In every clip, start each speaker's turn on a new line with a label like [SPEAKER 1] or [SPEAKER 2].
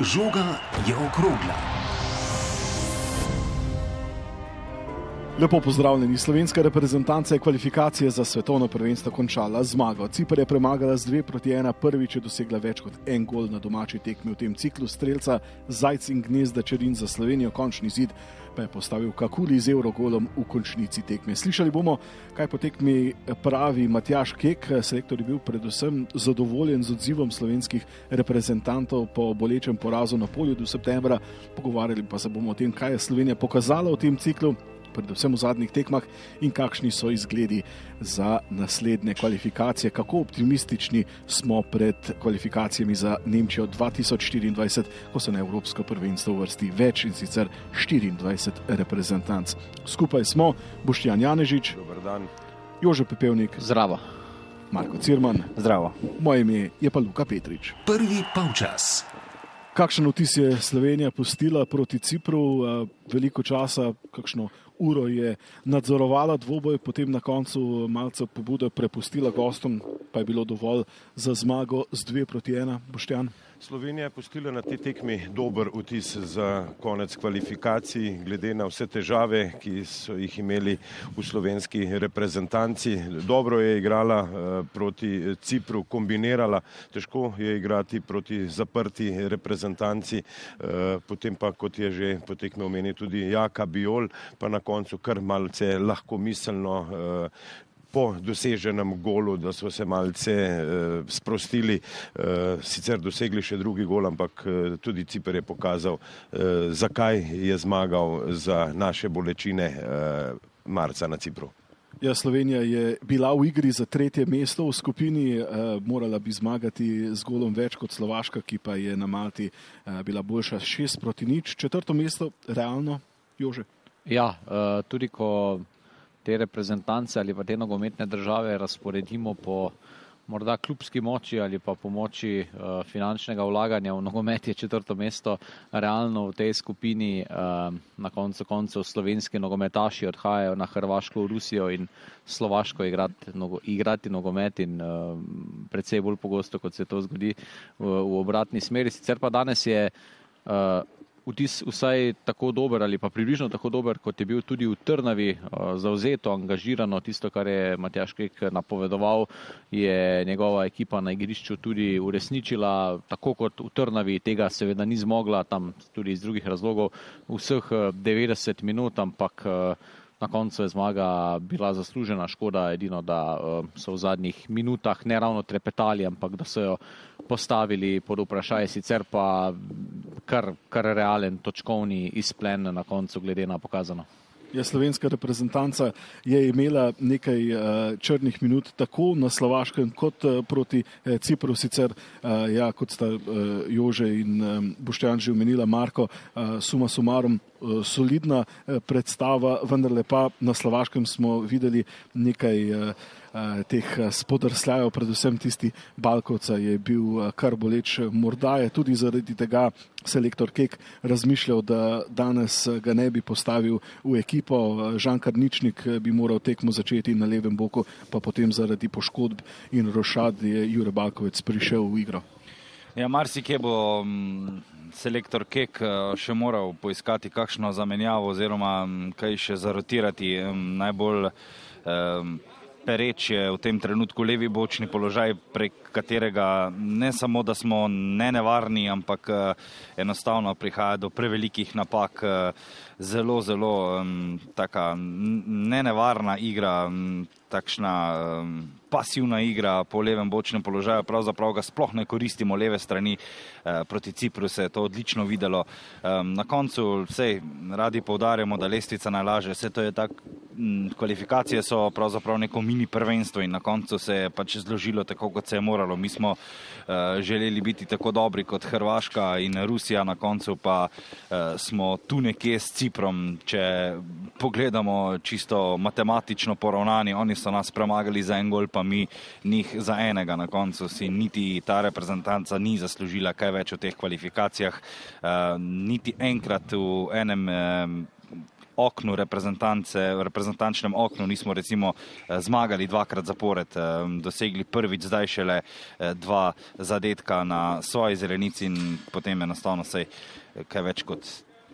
[SPEAKER 1] Žoga je okrogla.
[SPEAKER 2] Lepo pozdravljeni. Slovenska reprezentanca je kvalifikacije za svetovno prvenstvo končala zmago. Cipr je premagala z 2 proti 1, prvič je dosegla več kot en gol na domači tekmi v tem ciklu. Strelca Zajc in Gnezda Čerin za Slovenijo, končni zid pa je postavil Kakuli z Eurogolom v končnici tekme. Slišali bomo, kaj po tekmi pravi Matjaš Kek. Selektor je bil predvsem zadovoljen z odzivom slovenskih reprezentantov po bolečem porazu na polju do septembra. Pogovarjali pa se bomo o tem, kaj je Slovenija pokazala v tem ciklu predvsem v zadnjih tekmah, in kakšni so izgledi za naslednje kvalifikacije, kako optimistični smo pred kvalifikacijami za Nemčijo 2024, ko se na Evropsko prvenstvo vrsti več in sicer 24 reprezentanc. Skupaj smo Boštjan Janežič, Jože Pepevnik,
[SPEAKER 3] Zdravo.
[SPEAKER 2] Marko Cirman,
[SPEAKER 4] Zdravo.
[SPEAKER 2] Moje ime je pa Luka Petrič.
[SPEAKER 1] Prvi polčas.
[SPEAKER 2] Kakšen vtis je Slovenija pustila proti Cipru, veliko časa, kakšno uro je nadzorovala dvoboj, potem na koncu malce pobude prepustila gostom, pa je bilo dovolj za zmago z dve proti ena, Boštjan.
[SPEAKER 5] Slovenija je postila na tej tekmi dober vtis za konec kvalifikacij, glede na vse težave, ki so jih imeli v slovenski reprezentanci. Dobro je igrala proti Cipru, kombinirala, težko je igrati proti zaprti reprezentanci, potem pa, kot je že po tekmi omenil tudi Jaka Biol, pa na koncu kar malce lahko miselno po doseženem golu, da so se malce uh, sprostili, uh, sicer dosegli še drugi gol, ampak uh, tudi Ciper je pokazal, uh, zakaj je zmagal za naše bolečine uh, marca na Cipru.
[SPEAKER 2] Ja, Slovenija je bila v igri za tretje mesto v skupini, uh, morala bi zmagati z golom več kot Slovaška, ki pa je na Malti uh, bila boljša šest proti nič. Četrto mesto, realno, Jože.
[SPEAKER 3] Ja, uh, tudi ko te reprezentance ali pa te nogometne države razporedimo po morda klubski moči ali pa po moči uh, finančnega vlaganja v nogomet je četrto mesto realno v tej skupini. Uh, na koncu koncev slovenski nogometaši odhajajo na Hrvaško, Rusijo in Slovaško igrati, nogo, igrati nogomet in uh, predvsej bolj pogosto, kot se to zgodi v, v obratni smeri. Sicer pa danes je uh, vtis vsaj tako dober ali pa približno tako dober, kot je bil tudi v Trnavi, zauzeto, angažirano. Tisto, kar je Matjaš Kek napovedoval, je njegova ekipa na igrišču tudi uresničila, tako kot v Trnavi, tega seveda ni zmogla, tam tudi iz drugih razlogov, vseh 90 minut, ampak na koncu je zmaga bila zaslužena. Škoda edino, da so v zadnjih minutah ne ravno trepetali, ampak da so jo postavili pod vprašanje, sicer pa kar, kar realen točkovni izplen na koncu, glede na pokazano.
[SPEAKER 2] Ja, slovenska reprezentanca je imela nekaj uh, črnih minut tako na Slovaškem kot uh, proti uh, Cipru. Sicer, uh, ja, kot sta uh, Jože in um, Boštjan že omenila, Marko, uh, suma sumarum, uh, solidna uh, predstava, vendarle pa na Slovaškem smo videli nekaj. Uh, teh spodrsljajev, predvsem tisti Balkovca je bil kar boleč. Morda je tudi zaradi tega selektor Kek razmišljal, da danes ga ne bi postavil v ekipo. Žan Karničnik bi moral tekmo začeti na levem boku, pa potem zaradi poškodb in rošad je Jure Balkovec prišel v igro.
[SPEAKER 4] Ja, marsikje bo selektor Kek še moral poiskati kakšno zamenjavo oziroma kaj še zarotirati. Najbolj um, pereč je v tem trenutku levi bočni položaj, prek katerega ne samo, da smo nenevarni, ampak enostavno prihaja do prevelikih napak. Zelo, zelo um, taka nenevarna igra, um, takšna um, pasivna igra po levem bočnem položaju, pravzaprav ga sploh ne koristimo leve strani. Uh, proti Cipru se je to odlično videlo. Um, na koncu vse radi povdarjamo, da lestvica najlaže, vse to je tako, kvalifikacije so pravzaprav neko mini prvenstvo in na koncu se je pač zložilo tako, kot se je moralo. Mi smo uh, želeli biti tako dobri kot Hrvaška in Rusija, na koncu pa uh, smo tu nekje s Ciprom, če pogledamo čisto matematično poravnani, oni so nas premagali za en gol, pa mi njih za enega na koncu si niti ta reprezentanca ni zaslužila kaj več v teh kvalifikacijah, uh, niti enkrat v enem. Uh, oknu reprezentance, v reprezentančnem oknu nismo recimo zmagali dvakrat zapored, dosegli prvič zdaj šele dva zadetka na svoji zelenici in potem enostavno sej kaj več kot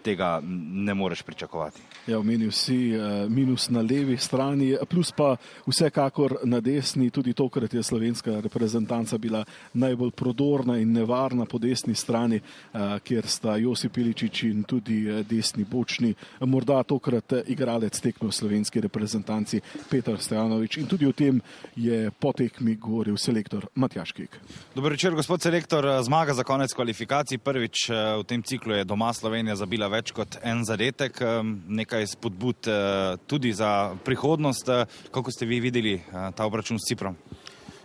[SPEAKER 4] tega ne moreš pričakovati.
[SPEAKER 6] Ja, omenil si uh, minus na levi strani, plus pa vsekakor na desni, tudi tokrat je slovenska reprezentanca bila najbolj prodorna in nevarna po desni strani, uh, kjer sta Josip Iličič in tudi uh, desni bočni, morda tokrat igralec tekme v slovenski reprezentanci Petr Stojanovič in tudi o tem je po tekmi govoril selektor Matjaš Kek.
[SPEAKER 4] Dobro večer, gospod selektor, zmaga za konec kvalifikacij. Prvič v tem ciklu je doma Slovenija zabila več kot en zadetek, nekaj spodbud eh, tudi za prihodnost. Eh, kako ste vi videli eh, ta obračun s Ciprom?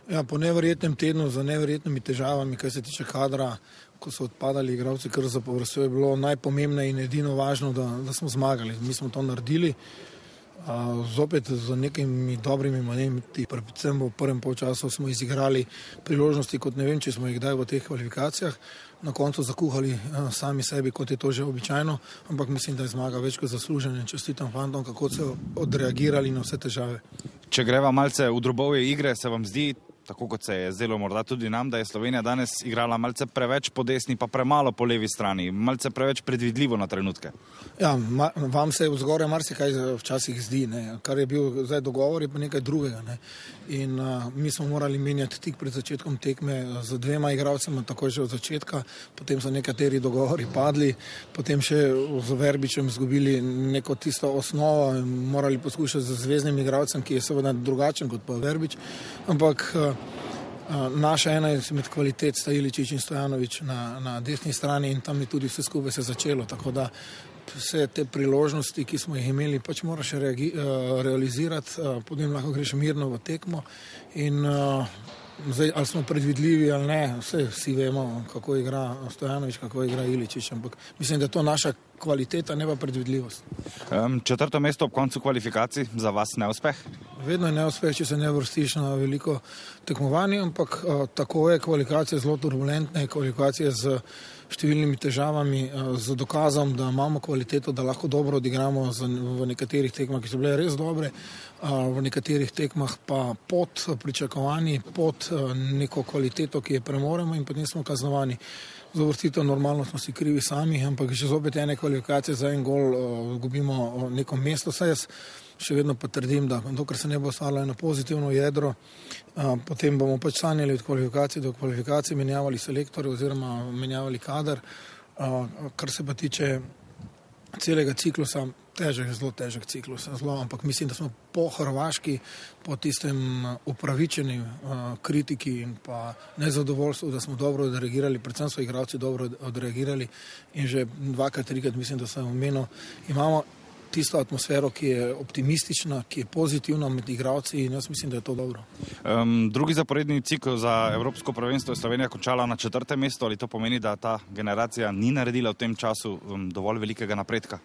[SPEAKER 7] Ja, po neverjetnem tednu, z neverjetnimi težavami, kar se tiče kadra, ko so odpadali igravci, kar za povrstjo je bilo najpomembnejše in edino važno, da, da smo zmagali. Mi smo to naredili. Zopet z nekimi dobrimi manjimi, predvsem v prvem polčasu smo izigrali priložnosti, kot ne vem, če smo jih kdaj v teh kvalifikacijah na koncu zakuhali uh, sami sebi, kot je to že običajno, ampak mislim, da je zmaga več kot zaslužena čestitam fantom, kako so odreagirali na vse težave.
[SPEAKER 4] Če greva malce v drobove igre, se vam zdi tako kot se je zdelo morda tudi nam, da je Slovenija danes igrala malce preveč po desni, pa premalo po levi strani, malce preveč predvidljivo na trenutke.
[SPEAKER 7] Ja, ma, vam se v zgoraj marsikaj včasih zdi, ne. kar je bil zdaj dogovor, je pa nekaj drugega. Ne. In uh, mi smo morali menjati tik pred začetkom tekme z dvema igralcema, tako že od začetka, potem so nekateri dogovori padli, potem še z Verbičem izgubili neko tisto osnovo in morali poskušati z zvezdnim igralcem, ki je seveda drugačen kot pa Verbič. Ampak uh, Naša ena izmed kvalitet sta Iličič in Stojanovič na, na desni strani in tam je tudi vse skupaj se začelo. Tako da vse te priložnosti, ki smo jih imeli, pač moraš reagi, realizirati, potem lahko greš mirno v tekmo. In, Zdaj, ali smo predvidljivi ali ne, vse, vsi vemo, kako igra Stojanovič, kako igra Iličič, ampak mislim, da je to naša kvaliteta, ne pa predvidljivost.
[SPEAKER 4] Um, četrto mesto ob koncu kvalifikacij za vas neuspeh?
[SPEAKER 7] Vedno je neuspeh, če se ne vrstiš na veliko tekmovanje, ampak uh, tako je kvalifikacija zelo turbulentna, kvalifikacija z številnimi težavami, uh, z dokazom, da imamo kvaliteto, da lahko dobro odigramo v nekaterih tekmah, ki so bile res dobre, uh, v nekaterih tekmah pa pod pričakovanji, pod uh, neko kvaliteto, ki je premoremo in potem smo kaznovani za vrstitev, normalno smo si krivi sami, ampak že zopet ene kvalifikacije za en gol izgubimo uh, neko mesto. Saj jaz še vedno pa trdim, da dokler se ne bo stalo eno pozitivno jedro, potem bomo pač sanjali od kvalifikacije do kvalifikacije, menjavali selektore oziroma menjavali kader. Kar se pa tiče celega ciklusa, težek, zelo težek ciklus, zelo, ampak mislim, da smo po Hrvaški, po tistem upravičeni uh, kritiki in pa nezadovoljstvu, da smo dobro odreagirali, predvsem so igravci dobro odreagirali in že dvakrat, trikrat mislim, da sem omenil, imamo tisto atmosfero, ki je optimistična, ki je pozitivna med igravci in jaz mislim, da je to dobro.
[SPEAKER 4] Um, drugi zaporedni cikl za Evropsko prvenstvo je Slovenija končala na četrtem mestu, ali to pomeni, da ta generacija ni naredila v tem času um, dovolj velikega napredka?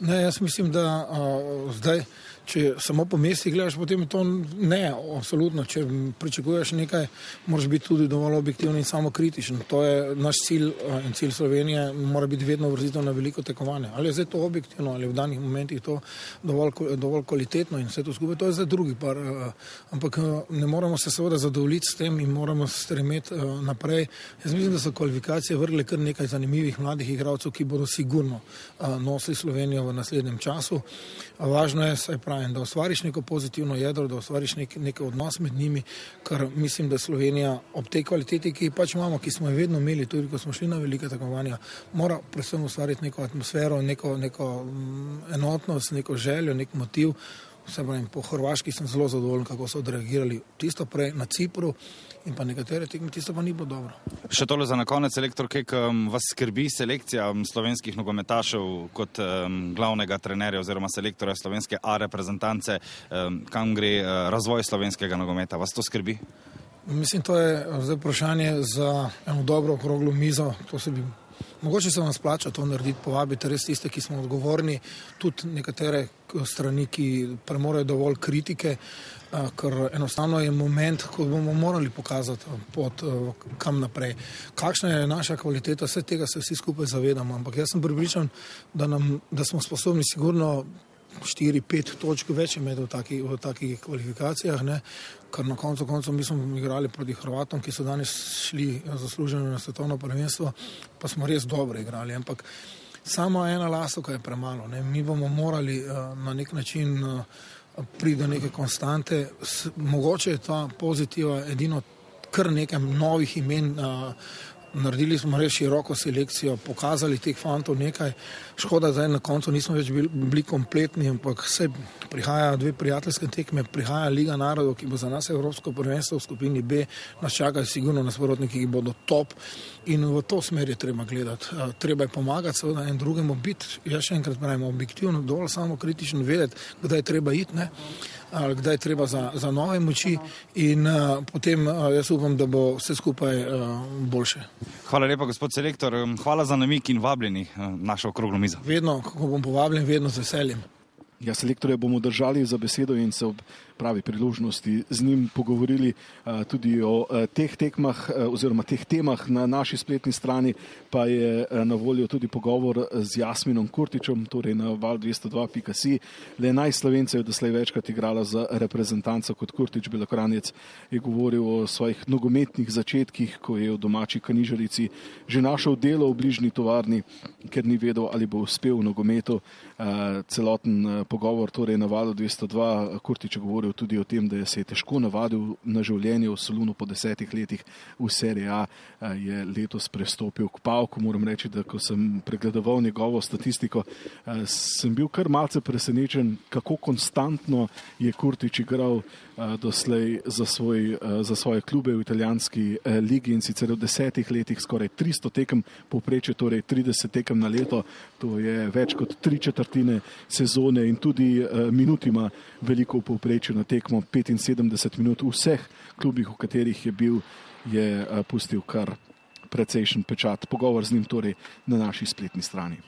[SPEAKER 7] Ne, jaz mislim, da uh, zdaj, če samo po mestih gledaš, potem je to ne, absolutno. Če pričakuješ nekaj, moraš biti tudi dovolj objektiven in samo kritičen. To je naš cilj uh, in cilj Slovenije, mora biti vedno vrstitev na veliko tekovanje. Ali je zdaj to objektivno, ali je v danih momentih to dovolj, dovolj kvalitetno in vse to skupaj, to je zdaj drugi par. Uh, ampak uh, ne moramo se seveda zadovoljiti s tem in moramo stremeti naprej. Jaz mislim, da so kvalifikacije vrle kar nekaj zanimivih mladih igralcev, ki bodo sigurno nosili Slovenijo v naslednjem času. Važno je, saj pravim, da ustvariš neko pozitivno jedro, da ustvariš nek, nek odnos med njimi, ker mislim, da Slovenija ob tej kvaliteti, ki pač imamo, ki smo jo vedno imeli, tudi ko smo šli na velike tekmovanja, mora predvsem ustvariti neko atmosfero, neko, neko mm, enotnost, neko željo, nek motiv. Vse pravim, po Hrvaški sem zelo zadovoljen, kako so odreagirali tisto prej na Cipru in pa nekatere tekme, tisto pa ni bilo dobro.
[SPEAKER 4] Še tole za na konec, elektor, um, vas skrbi selekcija slovenskih nogometašev kot um, glavnega trenerja oziroma selektorja slovenske A reprezentance, um, kam gre uh, razvoj slovenskega nogometa? Vas to skrbi?
[SPEAKER 7] Mislim, to je uh, zdaj vprašanje za eno dobro okroglo mizo. Bi, mogoče se vam splača to narediti, povabiti res tiste, ki smo odgovorni, tudi nekatere strani, ki premorejo dovolj kritike. Ker enostavno je moment, ko bomo morali pokazati pot, kam naprej. Kakšna je naša kvaliteta, vse tega se vsi skupaj zavedamo, ampak jaz sem pripričan, da, nam, da smo sposobni sigurno 4-5 točk več imeti v takih, v takih kvalifikacijah, ne? kar na koncu koncev mi smo igrali proti Hrvatom, ki so danes šli zasluženo na svetovno prvenstvo, pa smo res dobro igrali. Ampak samo ena lasovka je premalo. Ne? Mi bomo morali uh, na nek način uh, priti do neke konstante. S, mogoče je ta pozitiva edino kar nekaj novih imen. Uh, naredili smo res široko selekcijo, pokazali teh fantov nekaj. Škoda, da na koncu nismo več bili, bili kompletni, ampak se prihaja dve prijateljske tekme, prihaja Liga narodov, ki bo za nas Evropsko prvenstvo v skupini B, nas čakajo sigurno nasprotniki, ki bodo top in v to smer je treba gledati. Treba je pomagati seveda en drugemu biti, jaz še enkrat pravim, objektivno, dovolj samo kritično vedeti, kdaj je treba iti. Ne? kdaj je treba za, za nove moči, in uh, potem uh, jaz upam, da bo vse skupaj uh, boljše.
[SPEAKER 4] Hvala lepa, gospod selektor. Hvala za namik in vabljeni uh, našo okroglo mizo.
[SPEAKER 7] Vedno, ko bom povabljen, vedno z veseljem.
[SPEAKER 2] Ja, selektorje bomo držali za besedo in se ob pravi priložnosti z njim pogovorili uh, tudi o uh, teh tekmah uh, oziroma teh temah na naši spletni strani, pa je na voljo tudi pogovor z Jasminom Kurtičem, torej na val202.si. Le najslovencev je doslej večkrat igrala za reprezentanco kot Kurtič Belokranjec, je govoril o svojih nogometnih začetkih, ko je v domači kanižarici že našel delo v bližnji tovarni, ker ni vedel, ali bo uspel v nogometu. Celoten pogovor torej na valu 202, Kurtič je govoril, tudi o tem, da se je težko navadil na življenje v Solunu po desetih letih v seriji A, je letos prestopil k Pavku. Moram reči, da ko sem pregledoval njegovo statistiko, sem bil kar malce presenečen, kako konstantno je Kurtič igral doslej za, svoj, za svoje klube v italijanski ligi in sicer v desetih letih skoraj 300 tekem, povprečje torej 30 tekem na leto, to je več kot tri četrtine sezone in tudi minut ima veliko v povprečju na tekmo 75 minut v vseh klubih, v katerih je bil, je pustil kar precejšen pečat. Pogovor z njim torej na naši spletni strani.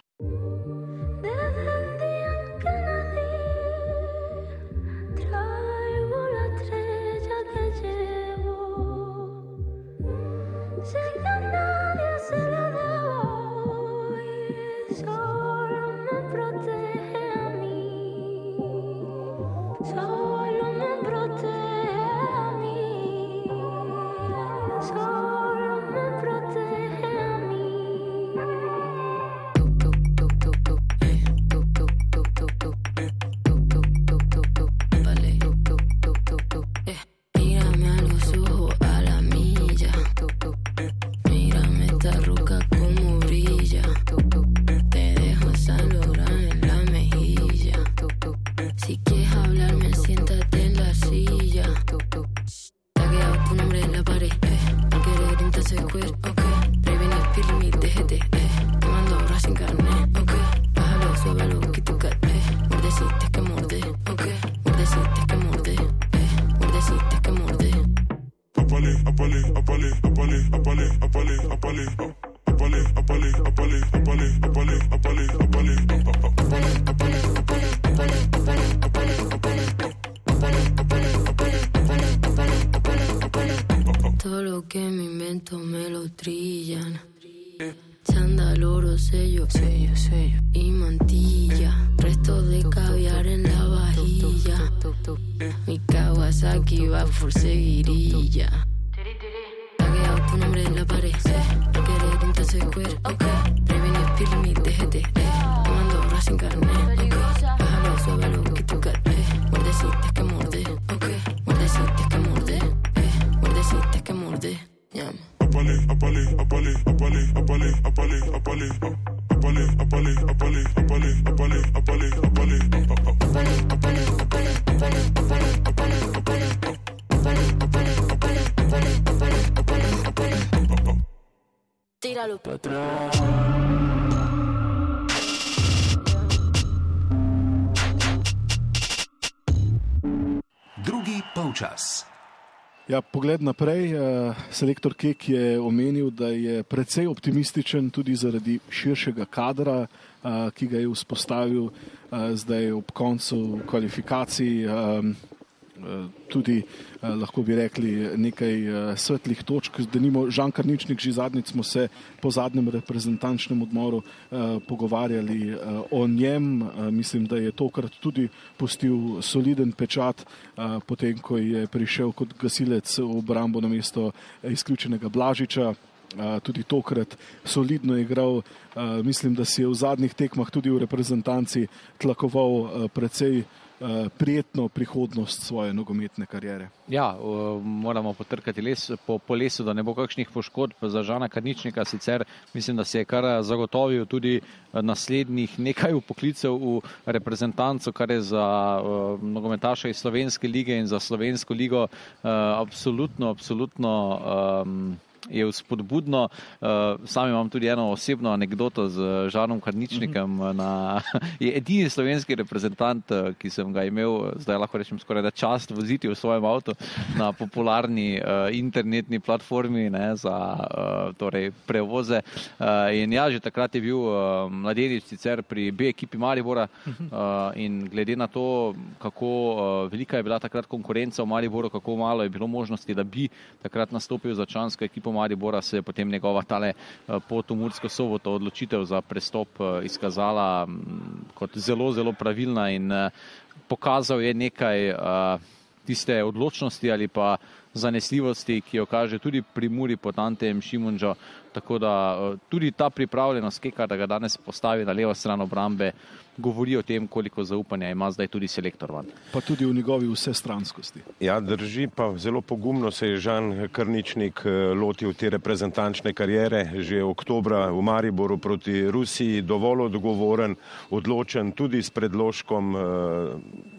[SPEAKER 6] hablarme, siéntate en la silla. Tagueado tu nombre en la pared, eh. Al querer entonces queer, ok. Revenir Pirmi, DGT, eh. Te mando ahora sin carne, ok. Bájalo, suévalo, eh. que tu cat, eh. Mordeciste que Ja, pogled naprej. Uh, selektor Kek je omenil, da je precej optimističen tudi zaradi širšega kadra, uh, ki ga je vzpostavil uh, zdaj ob koncu kvalifikacij. Um,
[SPEAKER 2] tudi, lahko bi rekli, nekaj svetlih točk. Da nimo Žan Karničnik, že zadnjič smo se po zadnjem reprezentančnem odmoru pogovarjali o njem. Mislim, da je tokrat tudi postil soliden pečat, potem ko je prišel kot gasilec v obrambo na mesto izključenega Blažiča tudi tokrat solidno igral. Mislim, da si je v zadnjih tekmah tudi v reprezentanci tlakoval precej prijetno prihodnost svoje nogometne karijere.
[SPEAKER 3] Ja, moramo potrkati les, po, po lesu, da ne bo kakšnih poškodb za Žana Karničnika. Sicer mislim, da se je kar zagotovil tudi naslednjih nekaj upoklicev v reprezentanco, kar je za uh, nogometaša iz Slovenske lige in za Slovensko ligo uh, absolutno, absolutno. Um, je vzpodbudno. Uh, sam imam tudi eno osebno anegdoto z Žanom Karničnikom. Uh -huh. na, je edini slovenski reprezentant, eh, ki sem ga imel, zdaj lahko rečem, skoraj da čast voziti v svojem avtu na popularni uh, internetni platformi ne, za uh, torej prevoze. Uh, in ja, že takrat je bil uh, mladenič sicer pri B ekipi Maribora uh, in glede na to, kako uh, velika je bila takrat konkurenca v Mariboru, kako malo je bilo možnosti, da bi takrat nastopil za člansko ekipo Maribora se je potem njegova tale eh, pot v Mursko soboto odločitev za prestop eh, izkazala mm, kot zelo, zelo pravilna in eh, pokazal je nekaj tiste odločnosti ali pa zanesljivosti, ki jo kaže tudi pri Muri pod Antejem Šimunžo. Tako da tudi ta pripravljenost Keka, da ga danes postavi na levo stran obrambe, govori o tem, koliko zaupanja ima zdaj tudi selektor van.
[SPEAKER 2] Pa tudi v njegovi vsestranskosti.
[SPEAKER 5] Ja, drži, pa zelo pogumno se je Žan Krničnik eh, lotil te reprezentančne karijere. Že oktobra v Mariboru proti Rusiji, dovolj odgovoren, odločen tudi s predložkom eh, Eh,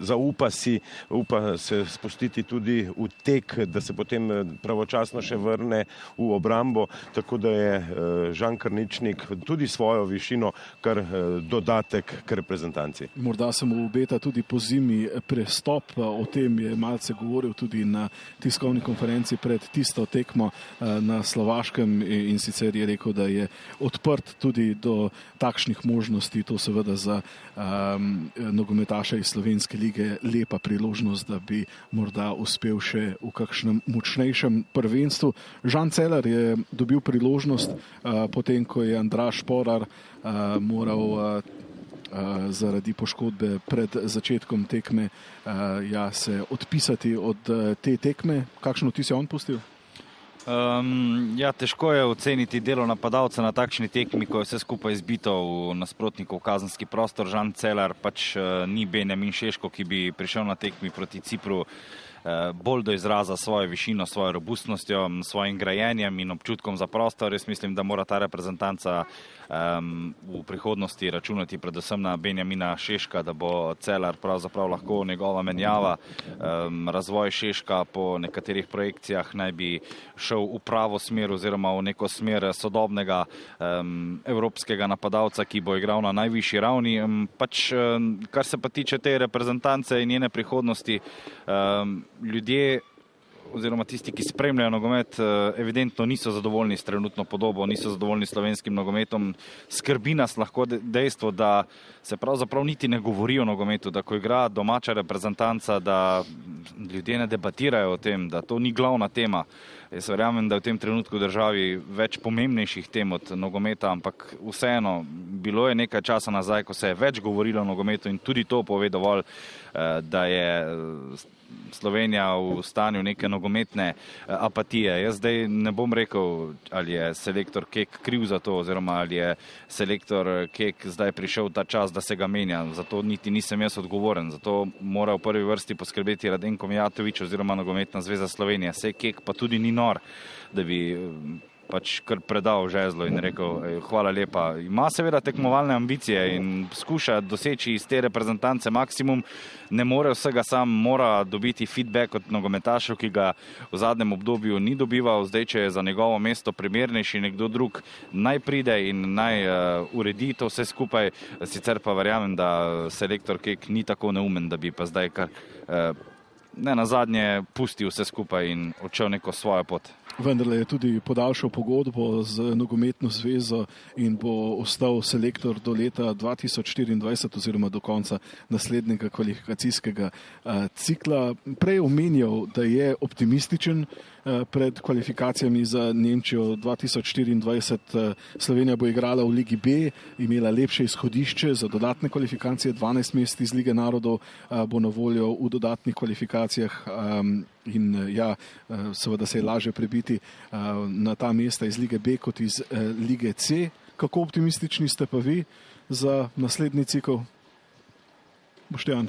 [SPEAKER 5] zaupa si, upa se spustiti tudi v tek, da se potem eh, pravočasno še vrne v obrambo, tako da je eh, Žan Krničnik tudi svojo višino kar dodatek k reprezentanci.
[SPEAKER 2] Morda se mu obeta tudi po zimi prestop, o tem je malce govoril tudi na tiskovni konferenci pred tisto tekmo na Slovaškem in sicer je rekel, da je odprt tudi do takšnih možnosti, to seveda za um, nogometaše iz Slovenske lige lepa priložnost, da bi morda uspel še v kakšnem močnejšem prvenstvu. Žan Celer je dobil priložnost, uh, potem ko je Andraš Porar uh, moral. Uh, Zaradi poškodbe pred začetkom tekme, ja, se odpisati od te tekme. Kakšno ti si on pustil?
[SPEAKER 4] Um, ja, težko je oceniti delo napadalca na takšni tekmi, ko je vse skupaj izbito v nasprotnikov kazenski prostor. Žan Celar pač uh, ni Benjamin Šeško, ki bi prišel na tekmi proti Cipru. Eh, bolj do izraza svojo višino, svojo robustnostjo, svojim grajenjem in občutkom za prostor. Jaz mislim, da mora ta reprezentanca um, v prihodnosti računati predvsem na Benjamina Šeška, da bo celar pravzaprav lahko njegova menjava. Um, razvoj Šeška po nekaterih projekcijah naj bi šel v pravo smer oziroma v neko smer sodobnega um, evropskega napadalca, ki bo igral na najvišji ravni. Um, pač, um, kar se pa tiče te reprezentance in njene prihodnosti, um, ljudje oziroma tisti, ki spremljajo nogomet, eh, evidentno niso zadovoljni s trenutno podobo, niso zadovoljni s slovenskim nogometom. Skrbi nas lahko dejstvo, da se pravzaprav niti ne govori o nogometu, da ko igra domača reprezentanca, da ljudje ne debatirajo o tem, da to ni glavna tema. Jaz verjamem, da je v tem trenutku v državi več pomembnejših tem od nogometa, ampak vseeno, bilo je nekaj časa nazaj, ko se je več govorilo o nogometu in tudi to pove dovolj, eh, da je Slovenija v stanju neke nogometne eh, apatije. Jaz zdaj ne bom rekel, ali je selektor Kek kriv za to, oziroma ali je selektor eh, Kek zdaj prišel ta čas, da se ga menja. Zato niti nisem jaz odgovoren. Zato mora v prvi vrsti poskrbeti Radenko Mijatovič oziroma Nogometna zveza Slovenije. Sej Kek pa tudi ni nor, da bi eh, pač kar predal žezlo in rekel, hvala lepa. Ima seveda tekmovalne ambicije in skuša doseči iz te reprezentance maksimum, ne more vsega sam, mora dobiti feedback od nogometašev, ki ga v zadnjem obdobju ni dobival, zdaj, če je za njegovo mesto primernejši nekdo drug, naj pride in naj uh, uredi to vse skupaj, sicer pa verjamem, da selektor Kek ni tako neumen, da bi pa zdaj kar uh, ne na zadnje pustil vse skupaj in odšel neko svojo pot.
[SPEAKER 2] Vendarle je tudi podaljšal pogodbo z nogometno zvezo in bo ostal selektor do leta 2024 oziroma do konca naslednjega kvalifikacijskega cikla. Prej omenjal, da je optimističen pred kvalifikacijami za Nemčijo 2024. Slovenija bo igrala v Ligi B, imela lepše izhodišče za dodatne kvalifikacije, 12 mest iz Lige narodov bo na voljo v dodatnih kvalifikacijah in eh, ja, eh, seveda se je lažje prebiti eh, na ta mesta iz lige B kot iz lige C. Kako optimistični ste pa vi za naslednji cikl? Boštjan.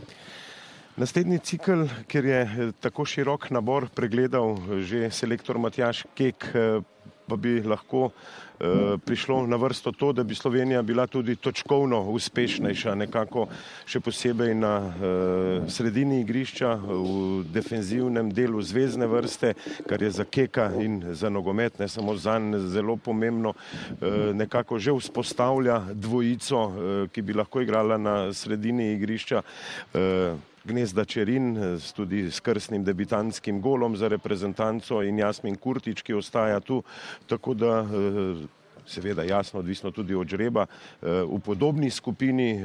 [SPEAKER 5] Naslednji cikl, ker je tako širok nabor pregledal že selektor Matjaš Kek, pa bi lahko Eh, prišlo na vrsto to, da bi Slovenija bila tudi točkovno uspešnejša, nekako še posebej na uh, sredini igrišča, v defenzivnem delu zvezdne vrste, kar je za keka in za nogomet, ne samo za njega, zelo pomembno, uh, nekako že vzpostavlja dvojico, uh, ki bi lahko igrala na sredini igrišča. Uh, Gnezda Čerin, tudi s krstnim debitantskim golom za reprezentanco in Jasmin Kurtič, ki ostaja tu, tako da seveda jasno odvisno tudi od žreba. Eh, v podobni skupini eh,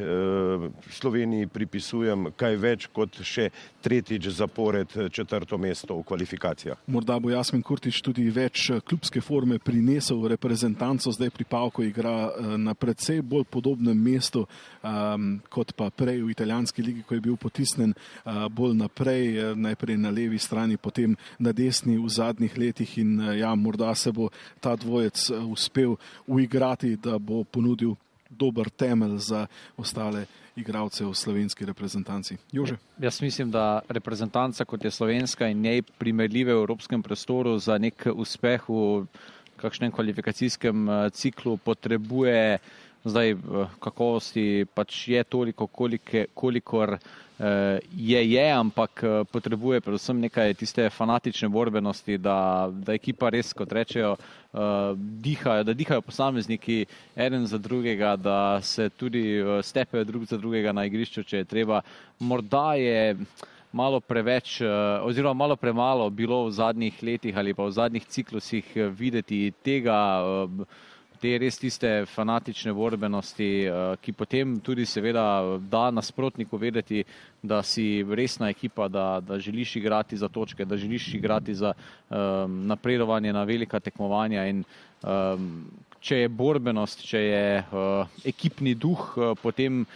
[SPEAKER 5] Sloveniji pripisujem kaj več kot še tretjič zapored eh, četrto mesto v kvalifikacijah.
[SPEAKER 2] Morda bo Jasmin Kurtič tudi več klubske forme prinesel v reprezentanco, zdaj pri Pavku igra na predvsej bolj podobnem mestu um, kot pa prej v italijanski ligi, ko je bil potisnen uh, bolj naprej, najprej na levi strani, potem na desni v zadnjih letih in ja, morda se bo ta dvojec uspel uigrati, da bo ponudil dober temelj za ostale igralce v slovenski reprezentanci. Jože?
[SPEAKER 3] Jaz mislim, da reprezentanca kot je slovenska in njej primerljive v evropskem prostoru za nek uspeh v kakšnem kvalifikacijskem eh, ciklu potrebuje zdaj eh, kakovosti, pač je toliko, kolike, kolikor Eh, je, je, ampak eh, potrebuje predvsem nekaj tiste fanatične borbenosti, da, da ekipa res, kot rečejo, uh, dihajo, da dihajo posamezniki eden za drugega, da se tudi stepejo drug za drugega na igrišču, če je treba. Morda je malo preveč, oziroma malo premalo bilo v zadnjih letih ali pa v zadnjih ciklusih videti tega. Te res tiste fanatične borbenosti, eh, ki potem tudi seveda da nasprotniku vedeti, da si resna ekipa, da, da želiš igrati za točke, da želiš igrati za um, napredovanje na velika tekmovanja in um, če je borbenost, če je uh, ekipni duh, uh, potem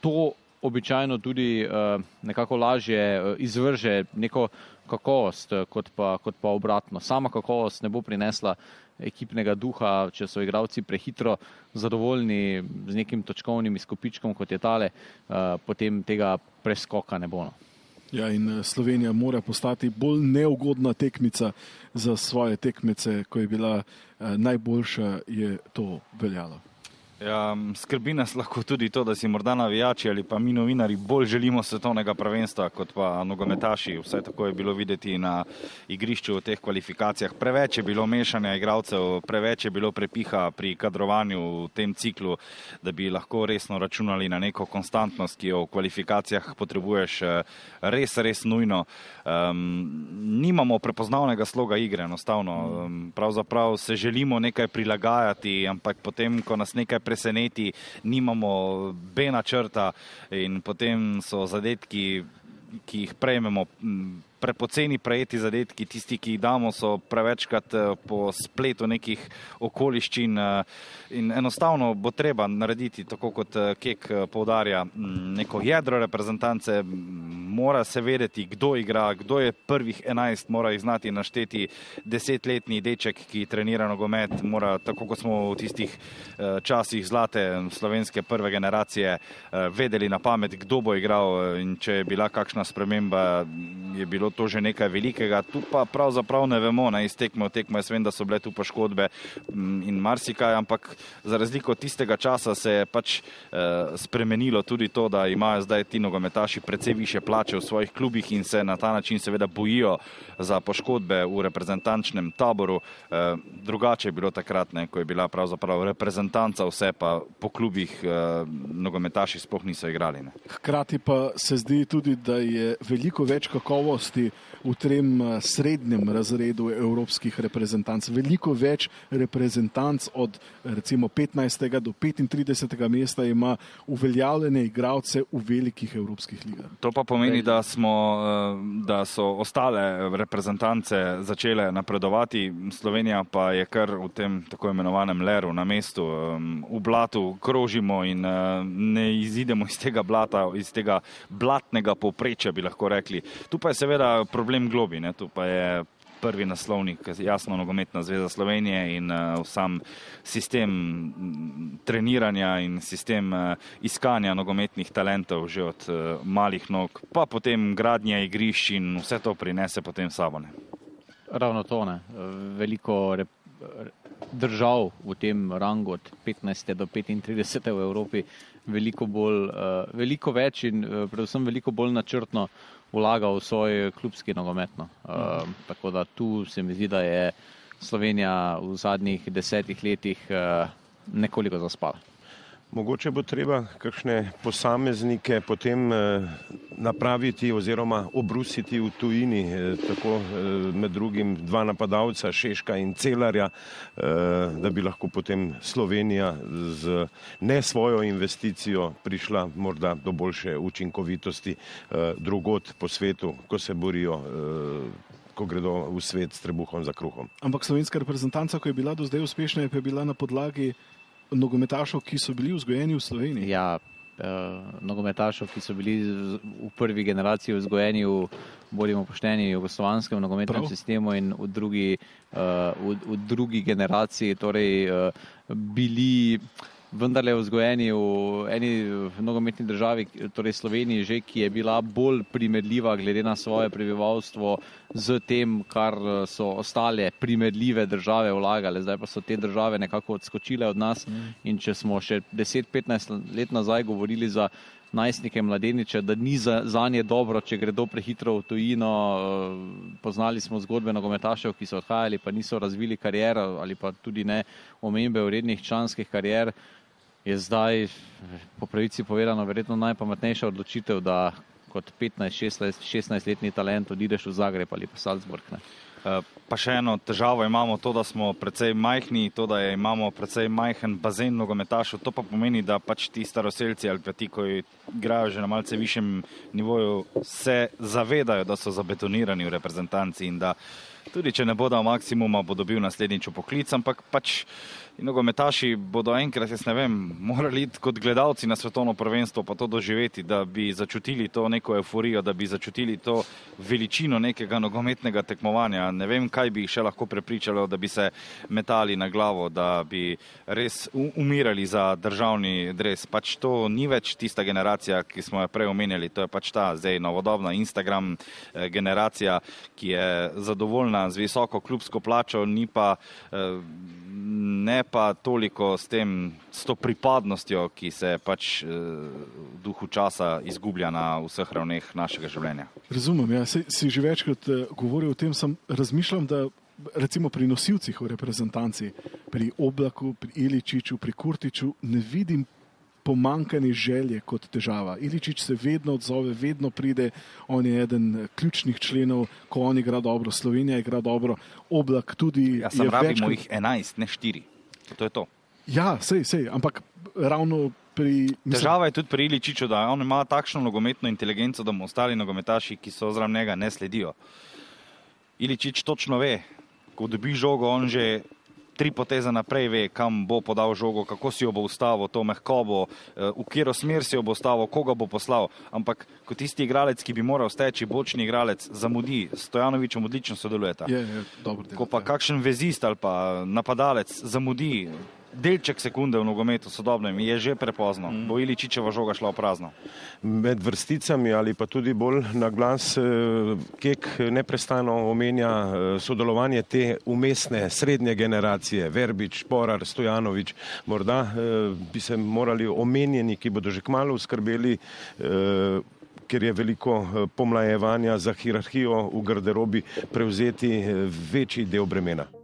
[SPEAKER 3] to običajno tudi uh, nekako lažje uh, izvrže neko kakovost, uh, kot, pa, kot pa obratno. Sama kakovost ne bo prinesla uh, ekipnega duha, če so igralci prehitro zadovoljni z nekim točkovnim izkupičkom, kot je tale, uh, potem tega preskoka ne bo. No.
[SPEAKER 2] Ja, in eh, Slovenija mora postati bolj neugodna tekmica za svoje tekmice, ko je bila eh, najboljša, je to veljalo.
[SPEAKER 4] Ja, skrbi nas lahko tudi to, da si morda navijači ali pa mi novinari bolj želimo svetovnega prvenstva kot pa nogometaši. Vse tako je bilo videti na igrišču v teh kvalifikacijah. Preveč je bilo mešanja igralcev, preveč je bilo prepiha pri kadrovanju v tem ciklu, da bi lahko resno računali na neko konstantnost, ki jo v kvalifikacijah potrebuješ eh, res, res nujno. Um, nimamo prepoznavnega sloga igre, enostavno. Um, pravzaprav se želimo nekaj prilagajati, ampak potem, ko nas nekaj prepriča, preseneti, nimamo B načrta in potem so zadetki, ki jih prejmemo prepoceni prejeti zadetki, tisti, ki jih damo, so prevečkrat eh, po spletu nekih okoliščin eh, in enostavno bo treba narediti, tako kot eh, Kek povdarja, neko jedro reprezentance, mora se vedeti, kdo igra, kdo je prvih enajst, mora jih znati našteti desetletni deček, ki trenira nogomet, mora, tako kot smo v tistih časih zlate slovenske prve generacije vedeli na pamet, kdo bo igral in če je bila kakšna sprememba, je bilo to že nekaj velikega, tu pa pravzaprav ne vemo, na iztekmo tekmo, jaz vem, da so bile tu poškodbe mm, in marsikaj, ampak za razliko od tistega časa se je pač eh, spremenilo tudi to, da imajo zdaj ti nogometaši precej više plače v svojih klubih in se na ta način seveda bojijo za poškodbe v reprezentančnem taboru. Eh, drugače je bilo takrat, ne, ko je bila pravzaprav reprezentanca vse, pa po klubih eh, nogometaši sploh niso igrali. Ne.
[SPEAKER 2] Hkrati pa se zdi tudi, da je veliko več kakovosti videti v tem eh, srednjem razredu evropskih reprezentanc. Veliko več reprezentanc od recimo 15. do 35. mesta ima uveljavljene igralce v velikih evropskih ligah.
[SPEAKER 4] To pa pomeni, da, smo, eh, da so ostale reprezentance začele napredovati, Slovenija pa je kar v tem tako imenovanem leru na mestu, v blatu krožimo in ne izidemo iz tega blata, iz tega blatnega povprečja, bi lahko rekli. Tu pa je seveda problem globi, ne? tu pa je prvi naslovnik, jasno, nogometna zveza Slovenije in uh, sam sistem treniranja in sistem uh, iskanja nogometnih talentov že od uh, malih nog, pa potem gradnja igrišč in vse to prinese potem sabone.
[SPEAKER 3] Ravno to ne. Veliko držav v tem rangu od 15. do 35. v Evropi veliko, bolj, veliko več in predvsem veliko bolj načrtno vlaga v svoj klubski nogometno. Uh, mm. Tako da tu se mi zdi, da je Slovenija v zadnjih desetih letih uh, nekoliko zaspala.
[SPEAKER 5] Mogoče bo treba kakšne posameznike potem eh, napraviti oziroma obrusiti v tujini, eh, tako eh, med drugim dva napadalca, Šeška in Celarja, da bi lahko potem Slovenija z ne svojo investicijo prišla morda do boljše učinkovitosti drugot po svetu, ko se borijo ko gredo v svet s trebuhom za kruhom.
[SPEAKER 2] Ampak slovenska reprezentanca, ko je bila do zdaj uspešna, je bila na podlagi nogometašov, ki so bili vzgojeni v Sloveniji.
[SPEAKER 3] Ja, uh, nogometašov, ki so bili v prvi generaciji vzgojeni v bolj pošteni jugoslovanskem nogometnem Prav. sistemu in v drugi, uh, v, v drugi generaciji torej, uh, bili vendarle vzgojeni v eni nogometni državi, torej Sloveniji, že, ki je bila bolj primerljiva glede na svoje prebivalstvo z tem, kar so ostale primerljive države vlagale. Zdaj pa so te države nekako odskočile od nas mm. in če smo še 10-15 let nazaj govorili za najstnike, mladeniče, da ni za, za nje dobro, če gredo prehitro v tujino. Poznali smo zgodbe nogometašev, ki so odhajali, pa niso razvili kariero ali pa tudi ne omembe vrednih članskih karier je zdaj, po pravici povedano, verjetno najpametnejša odločitev, da kot 15-16-letni talent odideš v Zagreb ali pa Salzburg. Ne.
[SPEAKER 4] Eh, pa še eno težavo imamo, to, da smo precej majhni, to, da imamo precej majhen bazen nogometašov. To pa pomeni, da pač ti staroseljci ali pa ti, ki igrajo že na malce višjem nivoju, se zavedajo, da so zabetonirani v reprezentanci in da tudi če ne bodo maksimuma, bo dobil naslednjič poklic, ampak pač In nogometaši bodo enkrat, jaz ne vem, morali iti kot gledalci na svetovno prvenstvo, pa to doživeti, da bi začutili to neko euforijo, da bi začutili to veličino nekega nogometnega tekmovanja. Ne vem, kaj bi jih še lahko prepričalo, da bi se metali na glavo, da bi res umirali za državni dres. Pač to ni več tista generacija, ki smo jo prej omenjali, to je pač ta zdaj novodobna Instagram eh, generacija, ki je zadovoljna z visoko klubsko plačo, ni pa eh, ne pa toliko s, tem, s to pripadnostjo, ki se pač eh, v duhu časa izgublja na vseh ravneh našega življenja.
[SPEAKER 2] Razumem, ja, si, si že večkrat uh, govoril o tem, sem razmišljal, da recimo pri nosilcih v reprezentanci, pri Oblaku, pri Iličiču, pri Kurtiču, ne vidim pomankanje želje kot težava. Iličič se vedno odzove, vedno pride, on je eden ključnih členov, ko on igra dobro, Slovenija igra dobro, oblak tudi.
[SPEAKER 4] Ja, sem rabimo jih 11, ne 4. To je to.
[SPEAKER 2] Ja, sej, sej, ampak ravno pri.
[SPEAKER 4] Mislim... Težava je tudi pri Iličiču, da on ima takšno nogometno inteligenco, da mu ostali nogometaši, ki so zraven njega, ne sledijo. Iličič točno ve, ko dobi žogo, on že tri poteze naprej ve, kam bo podal žogo, kako si jo bo ustavil, to mehko bo, eh, v katero smer si jo bo ustavil, koga bo poslal. Ampak kot tisti igralec, ki bi moral steči, bočni igralec, zamudi, Stojanovičem odlično sodelujeta.
[SPEAKER 2] Je, je, dobro,
[SPEAKER 4] ko pa kakšen vezist ali pa napadalec zamudi, delček sekunde v nogometu sodobnem je že prepozno, mm. bo ili Čičeva žoga šla v prazno.
[SPEAKER 5] Med vrsticami ali pa tudi bolj na glas, eh, Kek neprestano omenja eh, sodelovanje te umestne srednje generacije, Verbič, Porar, Stojanovič, morda eh, bi se morali omenjeni, ki bodo že kmalo uskrbeli ker je veliko pomlajevanja za hierarhijo v garderobi, prevzeti večji del bremena.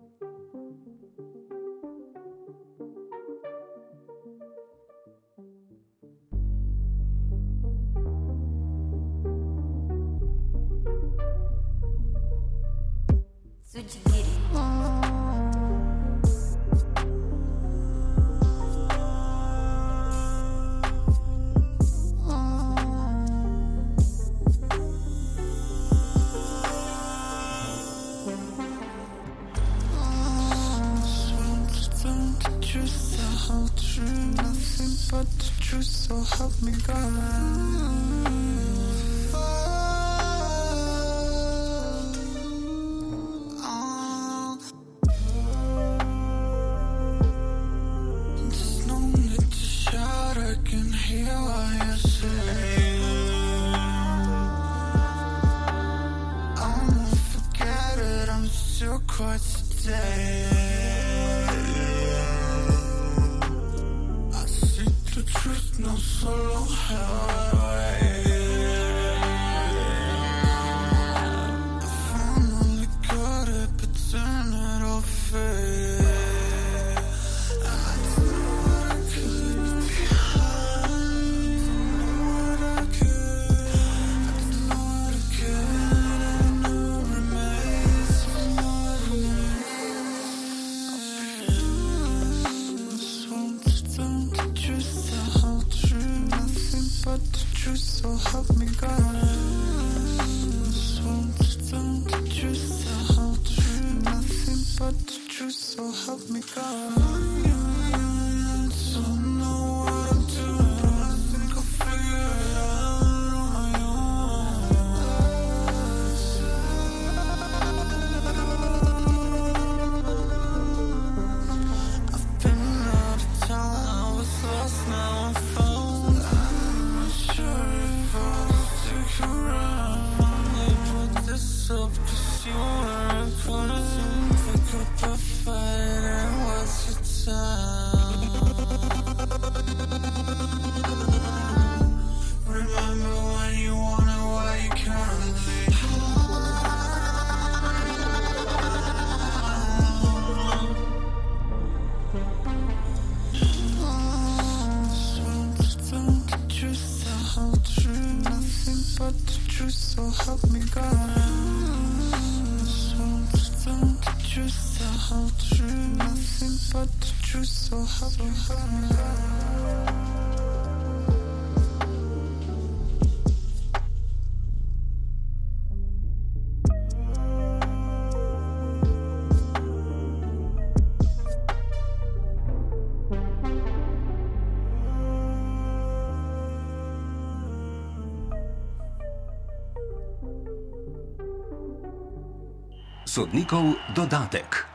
[SPEAKER 2] Sodnikov dodatek.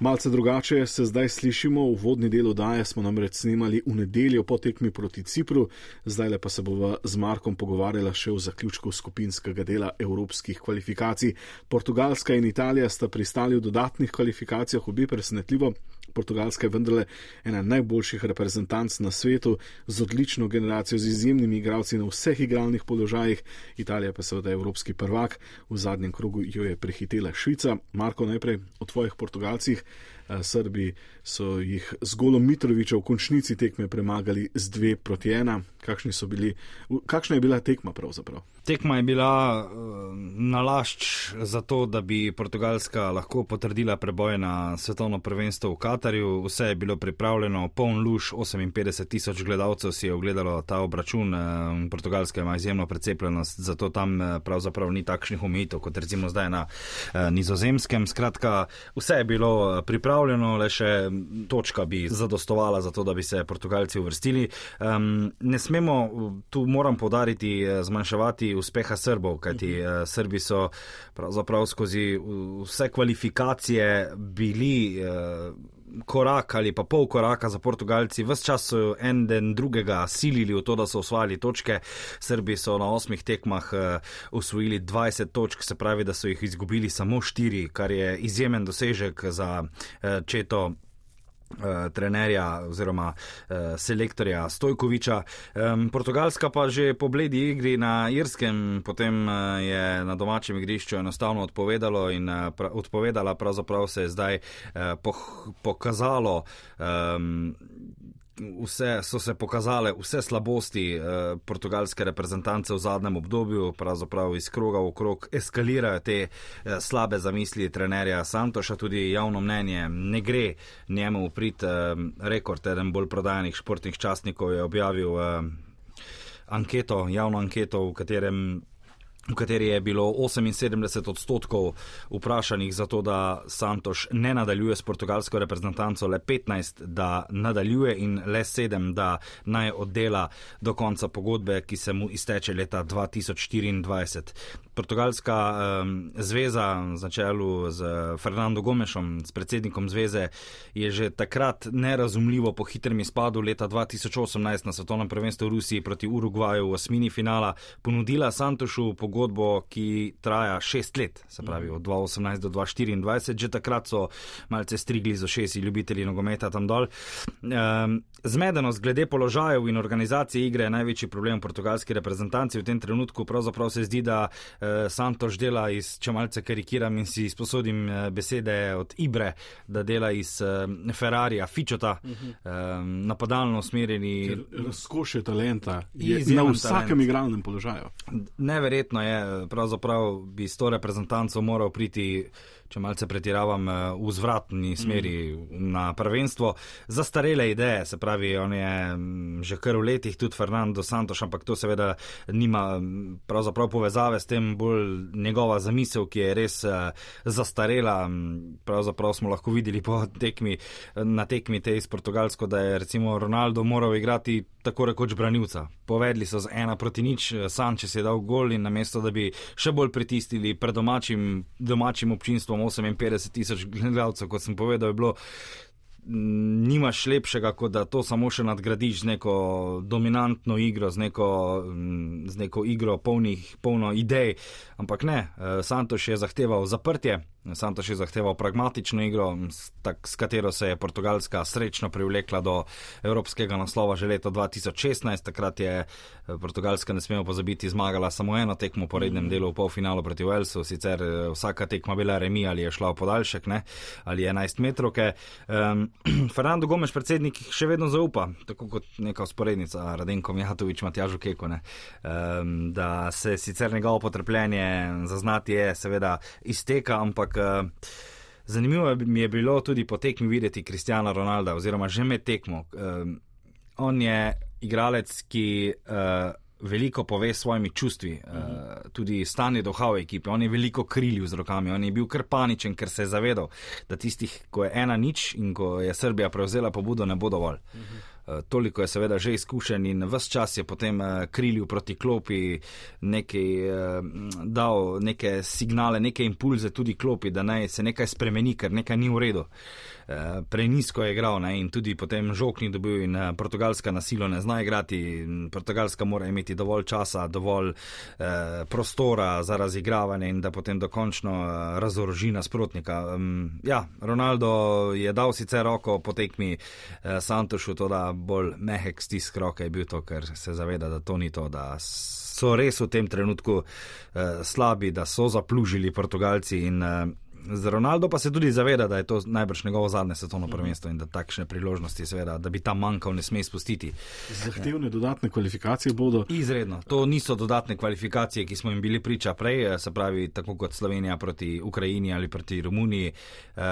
[SPEAKER 2] Malce drugače se zdaj slišimo, v vodni del oddaje smo namreč snimali v nedeljo po tekmi proti Cipru, zdaj pa se bova z Markom pogovarjala še o zaključku skupinskega dela evropskih kvalifikacij. Portugalska in Italija sta pristali v dodatnih kvalifikacijah, obi presenetljivo. Portugalska je vendarle ena najboljših reprezentanc na svetu, z odlično generacijo, z izjemnimi igralci na vseh igralnih položajih. Italija pa seveda je evropski prvak, v zadnjem krogu jo je prehitela Švica. Marko, najprej o tvojih Portugalcih. Eh, Srbi so jih z golom Mitroviča v končnici tekme premagali z dve proti ena. Bili, kakšna je bila tekma pravzaprav?
[SPEAKER 4] Tekma je bila uh, nalašč za to, da bi Portugalska lahko potrdila preboj na svetovno prvenstvo v Katarju. Vse je bilo pripravljeno, poln luš, 58 tisoč gledalcev si je ogledalo ta obračun. Uh, Portugalska ima izjemno precepljenost, zato tam pravzaprav ni takšnih omejitev kot recimo zdaj na uh, nizozemskem. Skratka, vse je bilo pripravljeno, le še točka bi zadostovala za to, da bi se Portugalci uvrstili. Um, ne smemo, tu moram podariti, eh, zmanjševati uspeha Srbov, kajti uh, Srbi so pravzaprav skozi vse kvalifikacije bili. Uh, Korak ali pa pol koraka za Portugalci, vse čas so en den drugega silili v to, da so osvojili točke. Srbi so na osmih tekmah osvojili uh, 20 točk, se pravi, da so jih izgubili samo štiri, kar je izjemen dosežek za uh, četo trenerja oziroma uh, selektorja Stojkoviča. Um, Portugalska pa že po bledi igri na Irskem, potem uh, je na domačem igrišču enostavno odpovedalo in uh, pra, odpovedala, pravzaprav se je zdaj uh, poh, pokazalo. Um, vse, so se pokazale vse slabosti eh, portugalske reprezentance v zadnjem obdobju, pravzaprav iz kroga v krog eskalirajo te eh, slabe zamisli trenerja Santoša, tudi javno mnenje ne gre njemu uprit. Eh, rekord eden bolj prodajanih športnih častnikov je objavil eh, anketo, javno anketo, v katerem v kateri je bilo 78 odstotkov vprašanih za to, da Santoš ne nadaljuje s portugalsko reprezentanco, le 15, da nadaljuje in le 7, da naj oddela do konca pogodbe, ki se mu izteče leta 2024. Portugalska um, zveza na čelu z Fernando Gomešom, s predsednikom zveze, je že takrat nerazumljivo po hitrem izpadu leta 2018 na svetovnem prvenstvu v Rusiji proti Urugvaju v osmini finala ponudila Santošu pogodbo pogodbo, ki traja šest let, se pravi od 2018 do 2024, že takrat so malce strigli za šesti ljubitelji nogometa tam dol. Um, zmedenost glede položajev in organizacije igre je največji problem portugalski reprezentanci. V tem trenutku pravzaprav se zdi, da uh, Santoš dela iz, če malce karikiram in si sposodim uh, besede od Ibre, da dela iz uh, Ferrarija, Fičota, uh -huh. um, napadalno usmerjeni.
[SPEAKER 2] Razkošje talenta je na vsakem talent. igralnem položaju.
[SPEAKER 4] Neverjetno je, pravzaprav bi s to reprezentanco moral priti če malce pretiravam, eh, v zvratni smeri mm. na prvenstvo. Zastarele ideje, se pravi, on je mm, že kar v letih tudi Fernando Santos, ampak to seveda nima mm, pravzaprav povezave s tem, bolj njegova zamisel, ki je res uh, zastarela. Pravzaprav smo lahko videli po tekmi, na tekmi tej s Portugalsko, da je recimo Ronaldo moral igrati tako rekoč branilca. Povedli so z ena proti nič, Sančes je dal gol in namesto, da bi še bolj pritisnili pred domačim, domačim občinstvom, 58 tisoč gledalcev, kot sem povedal, je bilo. Nimaš lepšega, kot da to samo še nadgradiš z neko dominantno igro, z neko, z neko igro polnih, polno idej. Ampak ne, eh, Santoš je zahteval zaprtje, Santoš je zahteval pragmatično igro, tak, s katero se je Portugalska srečno privlekla do evropskega naslova že leta 2016. Takrat je eh, Portugalska, ne smemo pozabiti, zmagala samo eno tekmo po rednem delu v polfinalu proti Walesu, sicer eh, vsaka tekma bila remi ali je šla v podaljšek ne? ali 11 metrovke. Um, Fernando Gomeš, predsednik, še vedno zaupa, tako kot neka usporednica Radenko Mijatovič, Matjažu Keko, um, da se sicer njegovo potrpljenje zaznati je seveda izteka, ampak uh, zanimivo mi je bilo tudi po tekmi videti Kristjana Ronalda, oziroma že med tekmo. Uh, on je igralec, ki uh, veliko pove s svojimi čustvi, uh, tudi stanje duha v ekipi. On je veliko krilil z rokami, on je bil kar paničen, ker se je zavedal, da tistih, ko je ena nič in ko je Srbija prevzela pobudo, ne bo dovolj. Uh -huh. Eh, toliko je seveda že izkušen in vse čas je potem eh, krilil proti klopi, nekaj, eh, dal neke signale, neke impulze tudi klopi, da naj se nekaj spremeni, ker nekaj ni v redu. Prenisko je igral ne, in tudi potem žog ni dobil in portugalska nasilo ne zna igrati. Portugalska mora imeti dovolj časa, dovolj eh, prostora za razigravanje in da potem dokončno razoroži nasprotnika. Ja, Ronaldo je dal sicer roko po tekmi eh, Santošu, to da bolj mehek stisk roke je bil to, ker se zaveda, da to ni to, da so res v tem trenutku uh, slabi, da so zaplužili Portugalci in uh, Za Ronaldo pa se tudi zaveda, da je to najbrž njegovo zadnje svetovno prvenstvo in da takšne priložnosti, seveda, da bi tam manjkal, ne sme spustiti.
[SPEAKER 2] Zahtevne dodatne kvalifikacije bodo.
[SPEAKER 4] Izredno. To niso dodatne kvalifikacije, ki smo jim bili priča prej, se pravi, tako kot Slovenija proti Ukrajini ali proti Romuniji, uh,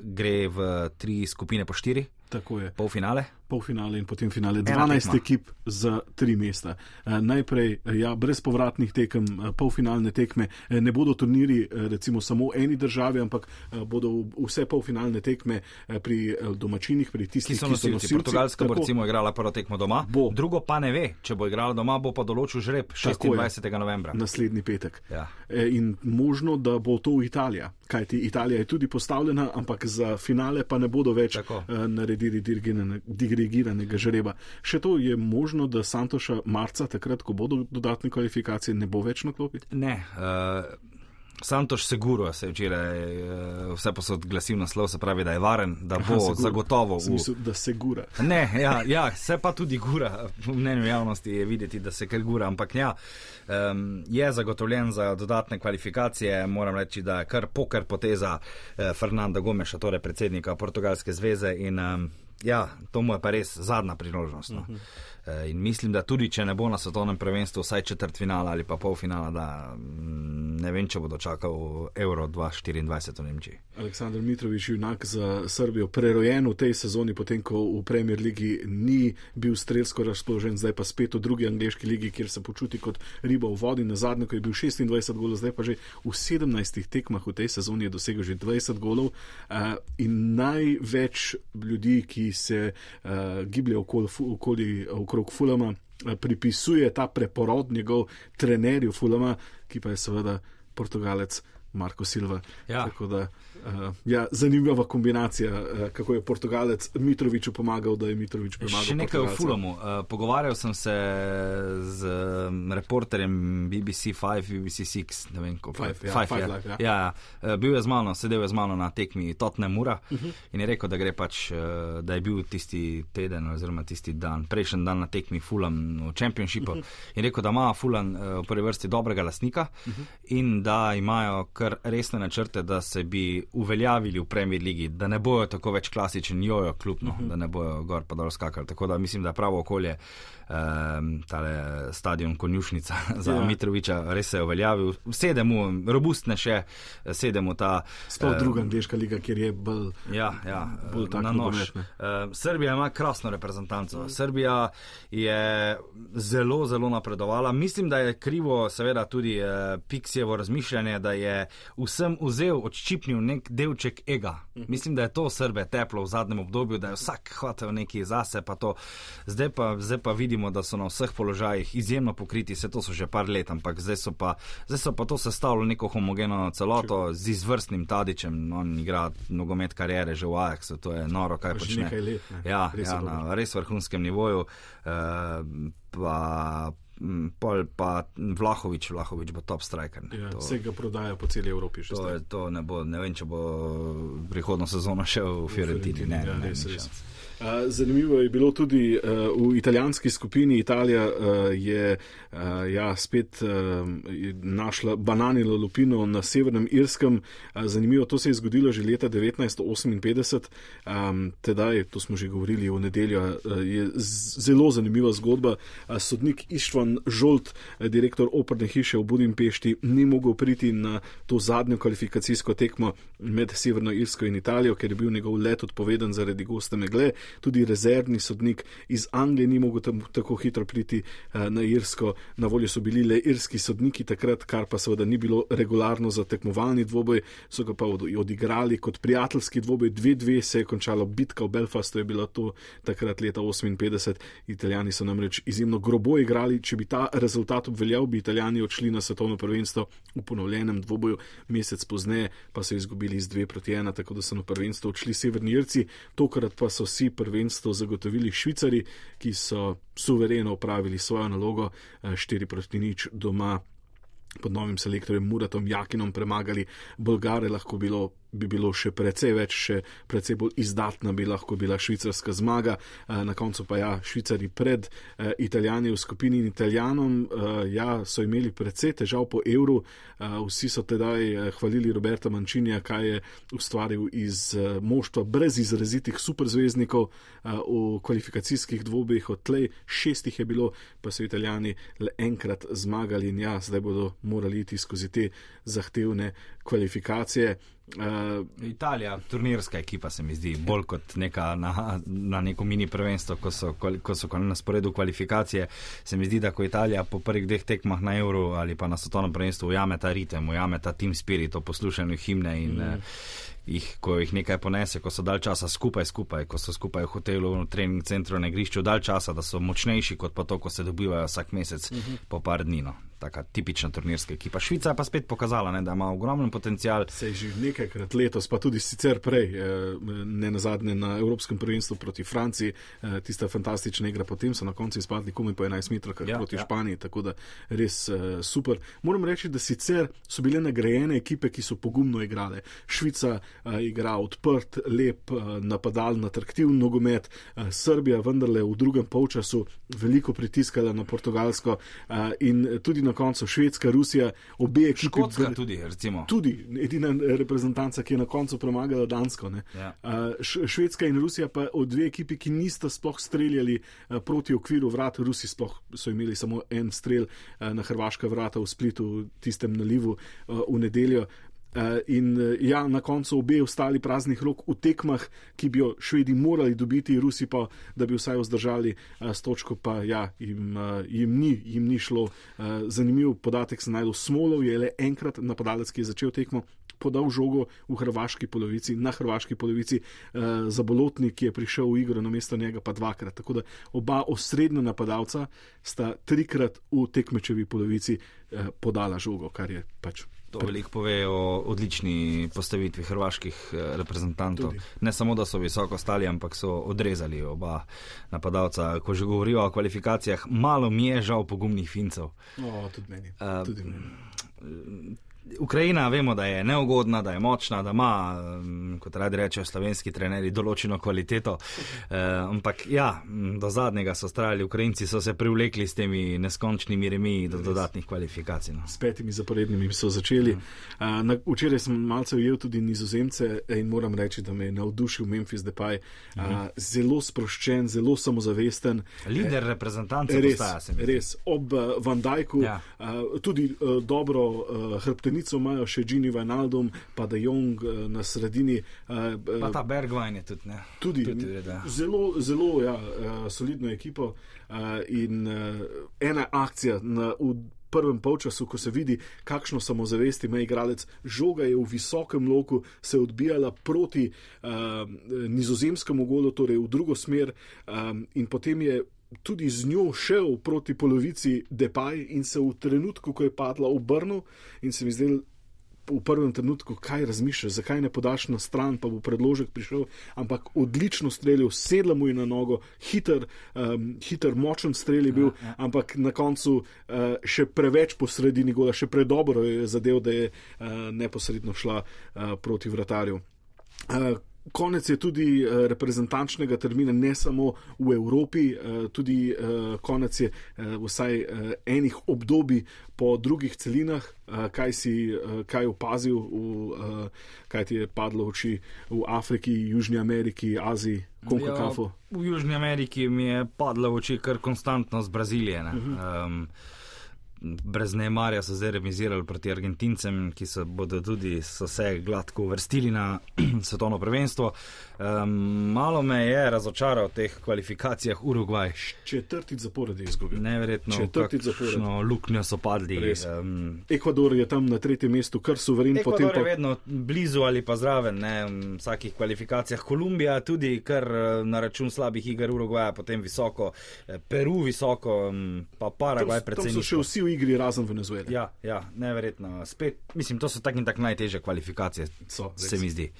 [SPEAKER 4] gre v tri skupine po štiri.
[SPEAKER 2] Tako je.
[SPEAKER 4] Polfinale?
[SPEAKER 2] Polfinale in potem finale. 12 ekip za tri mesta. E, najprej, ja, brez povratnih tekem, e, polfinalne tekme. Ne bodo turniri, recimo, samo eni državi, ampak bodo vse polfinalne tekme pri domačinih, pri tistih, ki so nosilci. nosilci.
[SPEAKER 4] Portugalska tako, bo recimo igrala prvo tekmo doma, bo. drugo pa ne ve, če bo igrala doma, bo pa določil žreb 26. novembra.
[SPEAKER 2] Naslednji petek. Ja. In možno, da bo to Italija. Kajti Italija je tudi postavljena, ampak za finale pa ne bodo več tako. naredili naredili dirigiranega žreba. Še to je možno, da Santoša marca, takrat, ko bodo dodatne kvalifikacije, ne bo več na klopi?
[SPEAKER 4] Ne. Uh... Santoš Seguro se je včeraj vse posod glasil naslov, se pravi, da je varen, da bo Aha, zagotovo.
[SPEAKER 2] V smislu, da se gura.
[SPEAKER 4] Ne, ja, ja, se pa tudi gura. V mnenju javnosti je videti, da se kar gura, ampak ja, um, je zagotovljen za dodatne kvalifikacije. Moram reči, da je kar poker poteza eh, Fernanda Gomeša, torej predsednika Portugalske zveze in um, ja, to mu je pa res zadnja priložnost. No. Uh -huh. Eh, in mislim, da tudi če ne bo na svetovnem prvenstvu vsaj četrt finala ali pa pol finala, da mm, ne vem, če bo dočakal Euro 2024 v Nemčiji.
[SPEAKER 2] Aleksandr Mitrovič, junak za Srbijo, prerojen v tej sezoni, potem ko v Premier Ligi ni bil strelsko razpoložen, zdaj pa spet v drugi angliški ligi, kjer se počuti kot riba v vodi. Na zadnje, ko je bil 26 golov, zdaj pa že v 17 tekmah v tej sezoni je dosegel že 20 golov. Uh, in največ ljudi, ki se uh, gibljejo okoli, okoli, okrog Fulama, uh, pripisuje ta preporod njegov trenerju Fulama, ki pa je seveda Portugalec Marko Silva.
[SPEAKER 4] Ja.
[SPEAKER 2] Tako da Uh, ja, zanimiva kombinacija, uh, kako je Portugalec Mitroviču pomagal, da je Mitrovič pomagal.
[SPEAKER 4] Še nekaj o Fulamu. Uh, pogovarjal sem se z um, reporterjem BBC 5, BBC 6, ne vem, kako
[SPEAKER 2] je to. Ja.
[SPEAKER 4] Ja, ja. Bil je z mano, sedel je z mano na tekmi Totne Mura uh mhm. -huh. in je rekel, da, pač, uh, da je bil tisti teden oziroma tisti dan, prejšnji dan na tekmi Fulam v Championshipu uh mhm. -huh. in rekel, da ima Fulan uh, v prvi vrsti dobrega lasnika uh mhm. -huh. in da imajo kar resne načrte, da se bi uveljavili v Premier League, da ne bojo tako več klasičen jojo klub, no, uh. -huh. da ne bojo gor pa dol skakali. Tako da mislim, da je pravo okolje um, tale stadion konjušnica za ja. Mitroviča res se je uveljavil. Sedemo, robustne še, sedemo ta.
[SPEAKER 2] Sto druga um, angliška liga, kjer je bolj.
[SPEAKER 4] Ja, ja bolj na nož. Uh, Srbija ima krasno reprezentanco. Uh. Srbija je zelo, zelo napredovala. Mislim, da je krivo, seveda, tudi uh, Pixijevo razmišljanje, da je vsem vzel, odščipnil nek delček ega. Uh mhm. Mislim, da je to Srbe teplo v zadnjem obdobju, da je vsak hotel nekaj zase, pa to. Zdaj pa, zdaj pa vidimo, da so na vseh položajih izjemno pokriti, se to so že par let, ampak zdaj so pa, zdaj so pa to sestavljalo neko homogeno celoto z izvrstnim Tadičem. On igra nogomet karijere že v Ajaxu, to je noro, kaj počne.
[SPEAKER 2] Let,
[SPEAKER 4] ja, res ja na res vrhunskem nivoju. Uh, pa, pol pa Vlahovič, Vlahovič bo top striker.
[SPEAKER 2] Ja, vse ga prodaja po celi Evropi.
[SPEAKER 4] To, to ne, bo, ne vem, če bo prihodno sezono šel v Fiorentini. Ne,
[SPEAKER 2] ja, ne, res, res. Zanimivo je bilo tudi v italijanski skupini. Italija je ja, spet našla bananilo lupino na severnem Irskem. Zanimivo, to se je zgodilo že leta 1958, tedaj, to smo že govorili v nedeljo, je zelo zanimiva zgodba. Sodnik Ištvan Žolt, direktor operne hiše v Budimpešti, ni mogel priti na to zadnjo kvalifikacijsko tekmo med Severno Irsko in Italijo, ker je bil njegov let odpovedan zaradi goste megle tudi rezervni sodnik iz Anglije ni mogel tam tako hitro priti uh, na Irsko. Na voljo so bili le irski sodniki takrat, kar pa seveda ni bilo regularno za tekmovalni dvoboj, so ga pa odigrali kot prijateljski dvoboj. Dve, dve se je končala bitka v Belfastu, je bila to takrat leta 58. Italijani so namreč izjemno grobo igrali. Če bi ta rezultat obveljal, bi Italijani odšli na svetovno prvenstvo v ponovljenem dvoboju, mesec pozneje pa so izgubili z dve proti ena, tako da so na prvenstvo odšli severni Irci, tokrat pa so vsi prvenstvo zagotovili Švicari, ki so suvereno upravili svojo nalogo, 4 eh, proti nič doma. Pod novim selektorjem Muratom Jakinom premagali Bolgare, lahko bilo bi bilo še precej več, še precej bolj izdatna bi lahko bila švicarska zmaga. Eh, na koncu pa ja, švicari pred eh, italijani v skupini in italijanom eh, ja, so imeli precej težav po evru. Vsi so tedaj hvalili Roberta Mančinja, kaj je ustvaril iz moštva brez izrazitih superzvezdnikov v kvalifikacijskih dvobih. Od tlej šestih je bilo, pa so italijani le enkrat zmagali in ja, zdaj bodo morali iti skozi te zahtevne kvalifikacije.
[SPEAKER 4] Uh, Italija, turnirska ekipa, se mi zdi bolj kot neka na, na neko mini prvenstvo, ko so, ko so na sporedu kvalifikacije. Se mi zdi, da ko Italija po prvih dveh tekmah na Euro ali pa na svetovnem prvenstvu ujame ta ritem, ujame ta team spirit, to poslušanje himne in mm. uh, jih, ko jih nekaj ponese, ko so dal časa skupaj, skupaj, ko so skupaj v hotelu, v trening centru, na igrišču, dal časa, da so močnejši kot pa to, ko se dobivajo vsak mesec mm -hmm. po par dni. No taka tipična turnirska ekipa. Švica je pa spet pokazala, ne, da ima ogromen potencial.
[SPEAKER 2] Se je že nekajkrat letos, pa tudi sicer prej, eh, ne na zadnje na Evropskem prvenstvu proti Franciji, eh, tista fantastična igra, potem so na koncu izpadli komaj po 11 metrov ja, proti ja. Španiji, tako da res eh, super. Moram reči, da sicer so bile nagrajene ekipe, ki so pogumno igrale. Švica igra odprt, lep, napadalen, atraktiven nogomet, Srbija vendarle v drugem polčasu veliko pritiskala na Portugalsko in tudi na na koncu Švedska, Rusija, obe ekipi.
[SPEAKER 4] Škotska tudi, recimo.
[SPEAKER 2] Tudi edina reprezentanca, ki je na koncu premagala Dansko. Ja. Uh, Švedska in Rusija pa od dve ekipi, ki nista sploh streljali uh, proti okviru vrat, Rusi sploh so imeli samo en strel uh, na hrvaška vrata v Splitu, tistem nalivu uh, v nedeljo. Eh, in eh, ja, na koncu obe ostali praznih rok v tekmah, ki bi jo švedi morali dobiti, Rusi pa, da bi vsaj vzdržali eh, s točko, pa ja, jim, jim, ni, jim ni šlo. Zanimiv podatek sem najdel. Smolov je le enkrat napadalec, ki je začel tekmo. Podal žogo v hrvaški polovici, na hrvaški polovici, uh, za bolotnik, ki je prišel v igro, na mesto njega pa dvakrat. Tako da oba osrednja napadalca sta trikrat v tekmečevi polovici uh, podala žogo, kar je pač
[SPEAKER 4] To veliko pove o odlični postavitvi hrvaških eh, reprezentantov. Tudi. Ne samo, da so visoko stali, ampak so odrezali oba napadalca. Ko že govorijo o kvalifikacijah, malo mi je žal pogumnih fincev.
[SPEAKER 2] O, tudi meni. Uh, tudi meni.
[SPEAKER 4] Ukrajina, vemo, da je neugodna, da je močna, da ima, kot radi rečejo slovenski trenerji, določeno kvaliteto. E, ampak ja, do zadnjega so strajali, Ukrajinci so se privlekli s temi neskončnimi remi do dodatnih kvalifikacij. No.
[SPEAKER 2] S petimi zaporednimi so začeli. Ja. Na, včeraj sem malce ujel tudi nizozemce in moram reči, da me je navdušil Memphis Depay. Mhm. Zelo sproščen, zelo samozavesten.
[SPEAKER 4] Lider reprezentantov, res,
[SPEAKER 2] res. Ob Vandajku ja. tudi dobro hrbtenico imajo še Gini Vajnaldom, pa da Jong uh, na sredini.
[SPEAKER 4] Uh, pa ta Bergwijn je tudi. Ne?
[SPEAKER 2] Tudi, tudi zelo, zelo ja, solidno ekipo in ena akcija na, v prvem polčasu, ko se vidi, kakšno samozavest ima igralec. Žoga je v visokem loku se odbijala proti uh, nizozemskemu golu, torej v drugo smer um, in potem je tudi z njo šel proti polovici Depaj in se v trenutku, ko je padla, obrnil in se mi zdel. V prvem trenutku, kaj razmišljaš, zakaj ne podaš na stran, pa bo predložek prišel, ampak odlično streljal, sedla mu je na nogo, hiter, um, hiter močen strelj je bil, ja, ja. ampak na koncu uh, še preveč po sredini gola, še predobro je zadev, da je uh, neposredno šla uh, proti vratarju. Uh, Konec je tudi uh, reprezentančnega termina, ne samo v Evropi, uh, tudi uh, konec je vsaj enih obdobij po drugih celinah. Kaj si kaj opazil, v, kaj ti je padlo v oči v Afriki, Južni Ameriki, Aziji, Kongo Kafu?
[SPEAKER 4] Ja, v Južni Ameriki mi je padlo v oči kar konstantno z Brazilije. Uh -huh. um, brez nemarja so zdaj remizirali proti Argentincem, ki se bodo tudi vse gladko uvrstili na svetovno prvenstvo. Um, malo me je razočaral v teh kvalifikacijah Urugvaj.
[SPEAKER 2] Četrti zapored je izgubil.
[SPEAKER 4] Neverjetno, četrti zapored. Luknjo so padli.
[SPEAKER 2] Um, Ekvador je tam na tretjem mestu, kar suveren
[SPEAKER 4] potem. Ekvador je pa... vedno blizu ali pa zraven ne, v vsakih kvalifikacijah. Kolumbija tudi, kar eh, na račun slabih iger Urugvaja, potem visoko, eh, Peru visoko, pa Paragvaj predvsem.
[SPEAKER 2] To so še vsi v igri razen Venezuele.
[SPEAKER 4] Ja, ja neverjetno. Spet, mislim, to so tak in tak najtežje kvalifikacije, so, se mi zdi.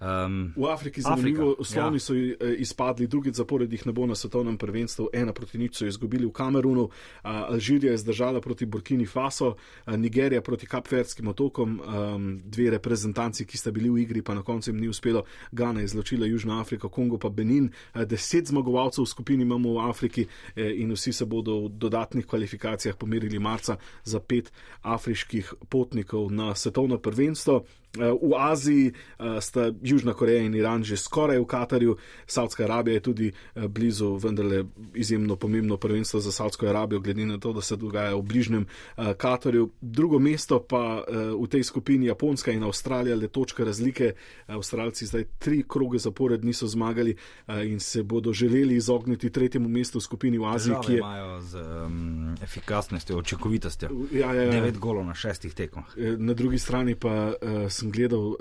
[SPEAKER 2] Um, v Afriki zanimivo, Slovni ja. so eh, izpadli, drugi zapored jih ne bo na svetovnem prvenstvu, ena proti nič so izgubili v Kamerunu, Alžirija je zdržala proti Burkini Faso, Nigerija proti Kapverdskim otokom, um, dve reprezentanci, ki sta bili v igri, pa na koncu jim ni uspelo, Gana je izločila Južna Afrika, Kongo pa Benin, deset zmagovalcev v skupini imamo v Afriki eh, in vsi se bodo v dodatnih kvalifikacijah pomerili marca za pet afriških potnikov na svetovno prvenstvo. Eh, v Aziji eh, sta Južna Koreja in Iran že skoraj v Katarju, Saudska Arabija je tudi eh, blizu, vendarle izjemno pomembno prvenstvo za Saudsko Arabijo, glede na to, da se dogaja v bližnjem Katarju. Drugo mesto pa v tej skupini Japonska in Avstralija, le točka razlike. Avstralci zdaj tri kroge zapored niso zmagali in se bodo želeli izogniti tretjemu mestu v skupini v Aziji,
[SPEAKER 4] Države ki je. imajo z um, efikasnostjo, očekovitostjo.
[SPEAKER 2] Ja, ja, ja.
[SPEAKER 4] Devet golov na šestih tekmah.
[SPEAKER 2] Na drugi strani pa uh, sem gledal uh,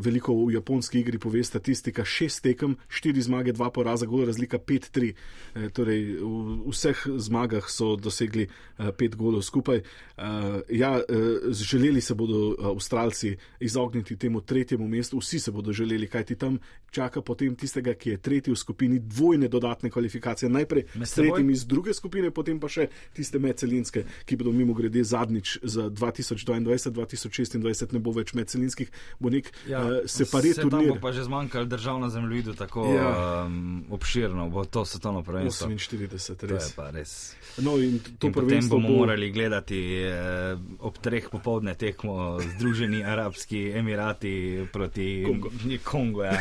[SPEAKER 2] veliko v japonski igri, pove statistika: šest tekem, štiri zmage, dva poraza, golo razlika 5-3. E, eh, torej, v vseh zmagah so dosegli uh, pet golov skupaj. Uh, ja, uh, želeli se bodo Avstralci izogniti temu tretjemu mestu, vsi se bodo želeli, kajti tam čaka potem tistega, ki je tretji v skupini, dvojne dodatne kvalifikacije. Najprej s tretjim iz druge skupine, potem pa še tiste medcelinske, ki bodo mimo grede zadnjič za 2022-2026 ne bo več medcelinske slovenskih, bo nek ja, uh, separat turnir.
[SPEAKER 1] Tam bo pa že zmanjkalo držav na zemljevidu, tako ja. um, obširno bo to svetovno prvenstvo.
[SPEAKER 2] 48, res.
[SPEAKER 1] To res.
[SPEAKER 2] No, in to in
[SPEAKER 1] potem bomo bo... morali gledati eh, ob treh popovdne tekmo Združeni Arabski Emirati proti Kongo. Kongo ja.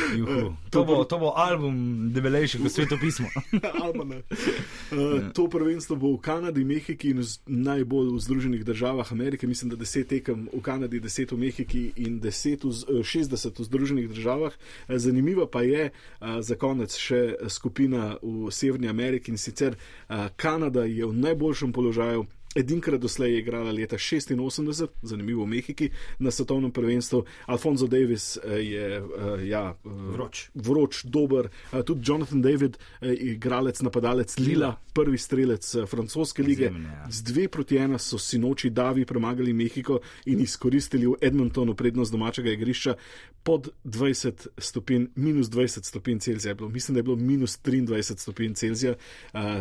[SPEAKER 1] to, bo, to bo album debelejši kot svetopismo.
[SPEAKER 2] uh, to prvenstvo bo v Kanadi, Mehiki in najbolj v Združenih državah Amerike. Mislim, da deset tekem v Kanadi, deset v Mehiki in deset v, 60 v Združenih državah. Uh, zanimivo pa je uh, za konec še skupina v Severni Ameriki in sicer Kanada je v najboljšem položaju. Edinkrat doslej je igrala leta 86, zanimivo v Mehiki, na svetovnem prvenstvu. Alfonso Davis eh, je uh, ja, uh,
[SPEAKER 1] vroč.
[SPEAKER 2] vroč, dober. Tudi Jonathan David, igralec, napadalec Lila, prvi strelec francoske lige. Zemlja. Ja. Z dve proti ena so sinoči Davi premagali Mehiko in izkoristili v Edmontonu prednost domačega igrišča pod 20 stopinj, minus 20 stopinj Celzija. Bilo. Mislim, da je bilo minus 23 stopinj Celzija.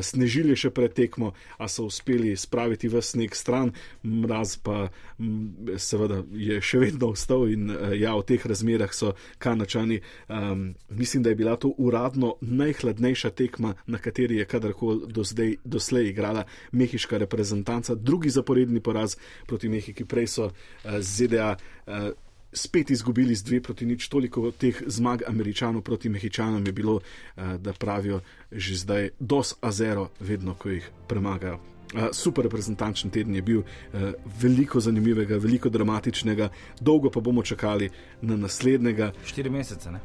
[SPEAKER 2] Snežili še pred tekmo, a so uspeli spraviti v sneg stran, mraz pa m, seveda je še vedno ostal in uh, ja, v teh razmerah so kanačani. Um, mislim, da je bila to uradno najhladnejša tekma, na kateri je kadarkoli do zdaj, doslej igrala mehiška reprezentanca. Drugi zaporedni poraz proti Mehiki, prej so uh, ZDA. Uh, spet izgubili z dve proti nič, toliko teh zmag američanov proti mehičanom je bilo, eh, da pravijo že zdaj dos a zero, vedno ko jih premagajo. Eh, super reprezentančen teden je bil, eh, veliko zanimivega, veliko dramatičnega, dolgo pa bomo čakali na naslednjega.
[SPEAKER 1] Štiri mesece, ne?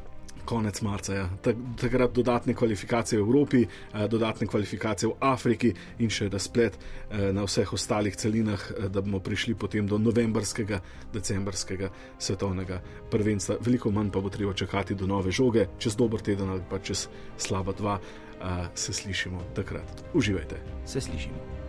[SPEAKER 2] konec marca. Ja. Takrat dodatne kvalifikacije v Evropi, eh, dodatne kvalifikacije v Afriki in še razplet na vseh ostalih celinah, da bomo prišli potem do novembrskega, decembrskega svetovnega prvenstva. Veliko manj pa bo treba čakati do nove žoge, čez dober teden ali pa čez slaba dva. Se slišimo takrat. Uživajte.
[SPEAKER 1] Se slišimo.